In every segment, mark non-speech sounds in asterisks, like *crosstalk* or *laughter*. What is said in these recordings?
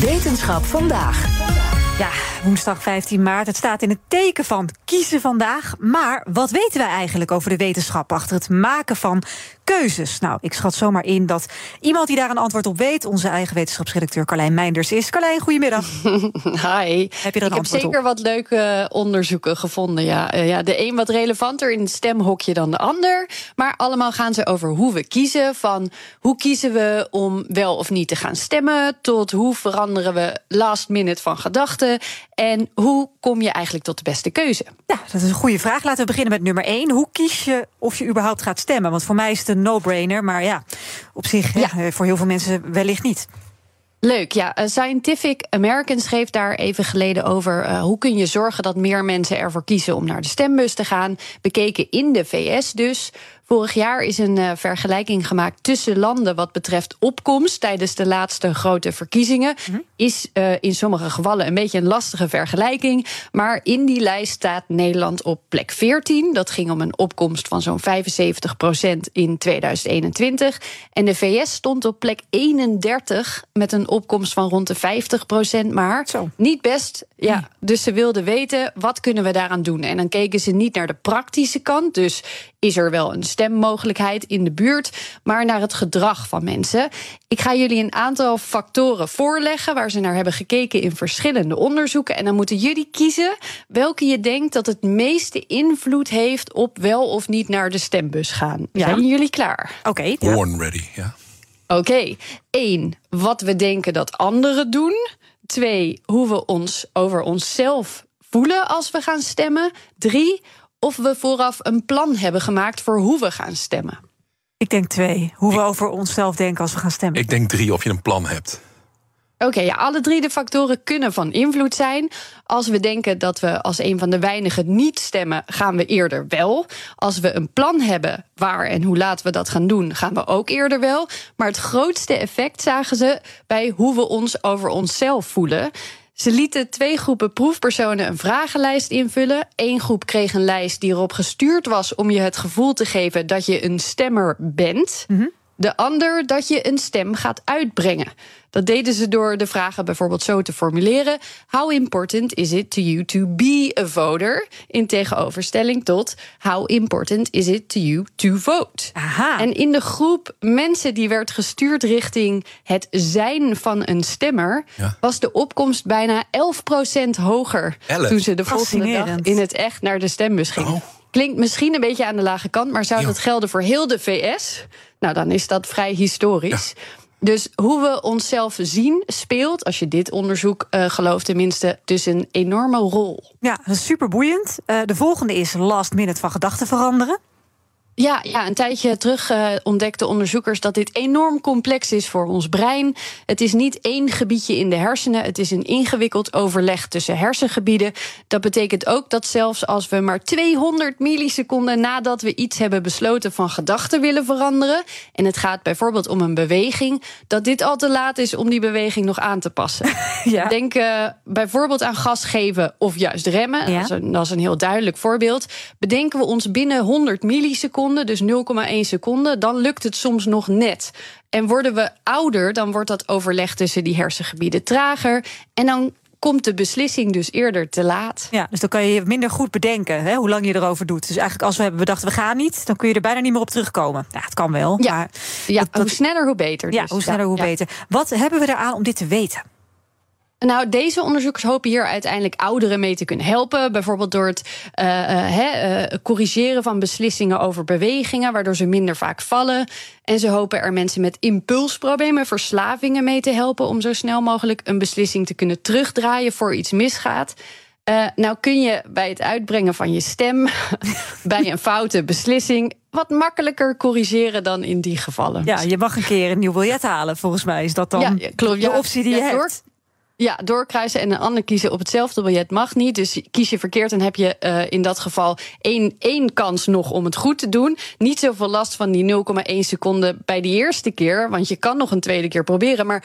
Wetenschap vandaag. Ja, woensdag 15 maart. Het staat in het teken van kiezen vandaag. Maar wat weten wij eigenlijk over de wetenschap achter het maken van keuzes? Nou, ik schat zomaar in dat iemand die daar een antwoord op weet, onze eigen wetenschapsredacteur Carlijn Meinders is. Carlijn, goedemiddag. *laughs* Hi. Heb je er een ik heb zeker op? wat leuke onderzoeken gevonden. Ja. Uh, ja, de een wat relevanter in het stemhokje dan de ander. Maar allemaal gaan ze over hoe we kiezen. Van hoe kiezen we om wel of niet te gaan stemmen. Tot hoe veranderen we last minute van gedachten. En hoe kom je eigenlijk tot de beste keuze? Ja, dat is een goede vraag. Laten we beginnen met nummer 1. Hoe kies je of je überhaupt gaat stemmen? Want voor mij is het een no-brainer. Maar ja, op zich, ja. Hè, voor heel veel mensen wellicht niet. Leuk, ja. Scientific American schreef daar even geleden over uh, hoe kun je zorgen dat meer mensen ervoor kiezen om naar de stembus te gaan. Bekeken in de VS dus. Vorig jaar is een uh, vergelijking gemaakt tussen landen wat betreft opkomst tijdens de laatste grote verkiezingen. Mm-hmm. Is uh, in sommige gevallen een beetje een lastige vergelijking. Maar in die lijst staat Nederland op plek 14. Dat ging om een opkomst van zo'n 75% in 2021. En de VS stond op plek 31 met een opkomst van rond de 50% Maar Zo. niet best. Ja, dus ze wilden weten wat kunnen we daaraan doen. En dan keken ze niet naar de praktische kant. Dus is er wel een stemmogelijkheid in de buurt, maar naar het gedrag van mensen. Ik ga jullie een aantal factoren voorleggen waar ze naar hebben gekeken in verschillende onderzoeken. En dan moeten jullie kiezen welke je denkt dat het meeste invloed heeft op wel of niet naar de stembus gaan. Ja. Zijn jullie klaar? Oké. Okay, ja. Born ready, ja. Oké. Okay. Eén, wat we denken dat anderen doen. Twee, hoe we ons over onszelf voelen als we gaan stemmen. Drie, of we vooraf een plan hebben gemaakt voor hoe we gaan stemmen. Ik denk twee. Hoe we over onszelf denken als we gaan stemmen. Ik denk drie, of je een plan hebt. Oké, okay, ja, alle drie de factoren kunnen van invloed zijn. Als we denken dat we als een van de weinigen niet stemmen, gaan we eerder wel. Als we een plan hebben waar en hoe laat we dat gaan doen, gaan we ook eerder wel. Maar het grootste effect zagen ze bij hoe we ons over onszelf voelen. Ze lieten twee groepen proefpersonen een vragenlijst invullen. Eén groep kreeg een lijst die erop gestuurd was om je het gevoel te geven dat je een stemmer bent. Mm-hmm. De ander dat je een stem gaat uitbrengen. Dat deden ze door de vragen bijvoorbeeld zo te formuleren: How important is it to you to be a voter? In tegenoverstelling tot How important is it to you to vote? Aha. En in de groep mensen die werd gestuurd richting het zijn van een stemmer, Ja. was de opkomst bijna 11% hoger Elf? toen ze de volgende dag in het echt naar de stembus gingen. Oh. Klinkt misschien een beetje aan de lage kant, maar zou Ja. dat gelden voor heel de VS? Nou, dan is dat vrij historisch. Dus hoe we onszelf zien speelt, als je dit onderzoek eh, gelooft tenminste, dus een enorme rol. Ja, dat is super boeiend. Uh, de volgende is last minute van gedachten veranderen. Ja, ja, een tijdje terug uh, ontdekten onderzoekers dat dit enorm complex is voor ons brein. Het is niet één gebiedje in de hersenen, het is een ingewikkeld overleg tussen hersengebieden. Dat betekent ook dat zelfs als we maar 200 milliseconden nadat we iets hebben besloten van gedachten willen veranderen, en het gaat bijvoorbeeld om een beweging, dat dit al te laat is om die beweging nog aan te passen. *laughs* Ja. Denk uh, bijvoorbeeld aan gas geven of juist remmen. Ja. Dat, is een, dat is een heel duidelijk voorbeeld. Bedenken we ons binnen 100 milliseconden dus 0,1 seconde, dan lukt het soms nog net. En worden we ouder, dan wordt dat overleg tussen die hersengebieden trager. En dan komt de beslissing dus eerder te laat. Ja, dus dan kan je minder goed bedenken hè, hoe lang je erover doet. Dus eigenlijk als we hebben bedacht we gaan niet, dan kun je er bijna niet meer op terugkomen. Ja, het kan wel. Ja, maar ja dat- dat- hoe sneller, hoe beter. ja dus. hoe sneller, hoe Ja. beter. Wat hebben we eraan om dit te weten? Nou, deze onderzoekers hopen hier uiteindelijk ouderen mee te kunnen helpen. Bijvoorbeeld door het eh, eh, eh, corrigeren van beslissingen over bewegingen, waardoor ze minder vaak vallen. En ze hopen er mensen met impulsproblemen, verslavingen mee te helpen om zo snel mogelijk een beslissing te kunnen terugdraaien voor iets misgaat. Nou kun je bij het uitbrengen van je stem, *laughs* bij een foute beslissing, wat makkelijker corrigeren dan in die gevallen. Ja, je mag een keer een nieuw biljet halen. Volgens mij is dat dan Ja, de optie die ja, je hebt. Ja, doorkruisen en een ander kiezen op hetzelfde biljet mag niet. Dus kies je verkeerd, dan heb je eh, in dat geval één, één kans nog om het goed te doen. Niet zoveel last van die 0,1 seconde bij die eerste keer, want je kan nog een tweede keer proberen. Maar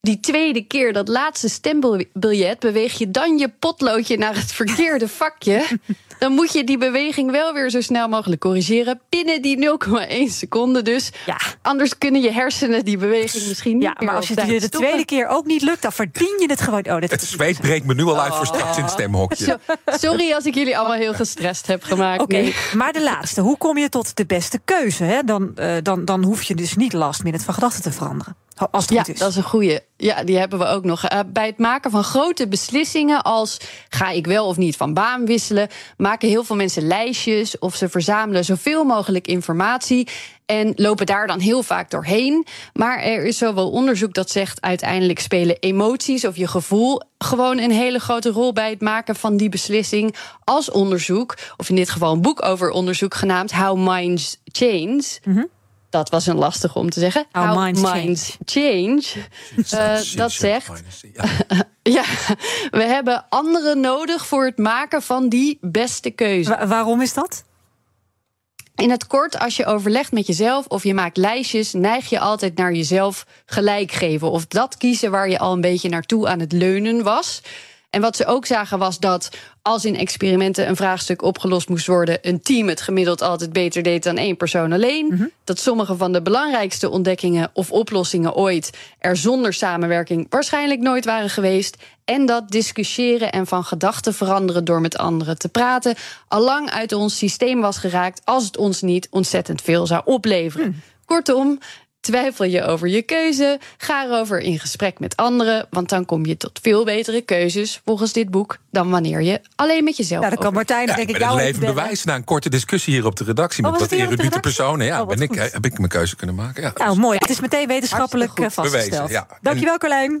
die tweede keer, dat laatste stembiljet, beweeg je dan je potloodje naar het verkeerde *laughs* vakje. Dan moet je die beweging wel weer zo snel mogelijk corrigeren. Binnen die 0,1 seconde dus. Ja. Anders kunnen je hersenen die beweging misschien niet Ja, meer maar als je het de stoppen. tweede keer ook niet lukt, dan verdien je het gewoon. Oh, dit Het zweet breekt me nu al uit voor straks in het stemhokje. Zo- sorry als ik jullie allemaal heel gestrest heb gemaakt. Oké, Nee. maar de laatste. Hoe kom je tot de beste keuze? Hè? Dan, eh, dan, dan hoef je dus niet last minute van gedachten te veranderen. Als het Ja, goed is. dat is een goeie. Ja, die hebben we ook nog. Eh, bij het maken van grote beslissingen als ga ik wel of niet van baan wisselen, maken heel veel mensen lijstjes of ze verzamelen zoveel mogelijk informatie en lopen daar dan heel vaak doorheen. Maar er is zowel onderzoek dat zegt uiteindelijk spelen emoties of je gevoel gewoon een hele grote rol bij het maken van die beslissing als onderzoek, of in dit geval een boek over onderzoek genaamd How Minds Change. Dat was een lastig om te zeggen. How minds change. Eh, dat zegt, Ja. *laughs* ja, we hebben anderen nodig voor het maken van die beste keuze. Wa- waarom is dat? In het kort, als je overlegt met jezelf of je maakt lijstjes, neig je altijd naar jezelf gelijk geven. Of dat kiezen waar je al een beetje naartoe aan het leunen was. En wat ze ook zagen was dat als in experimenten een vraagstuk opgelost moest worden, een team het gemiddeld altijd beter deed dan één persoon alleen. Dat sommige van de belangrijkste ontdekkingen of oplossingen ooit er zonder samenwerking waarschijnlijk nooit waren geweest. En dat discussiëren en van gedachten veranderen door met anderen te praten allang uit ons systeem was geraakt als het ons niet ontzettend veel zou opleveren. Kortom, Twijfel je over je keuze? Ga erover in gesprek met anderen, want dan kom je tot veel betere keuzes volgens dit boek dan wanneer je alleen met jezelf. Nou, dan kan over- Martijn Ja, denk ik jou even bewijs na een korte discussie hier op de redactie Oh, met wat erudite personen. Ja, Oh, ben ik, goed. heb ik mijn keuze kunnen maken. Ja. Nou, mooi. Het is meteen wetenschappelijk eh, vastgesteld. Bewezen, ja. Dankjewel, Carlijn.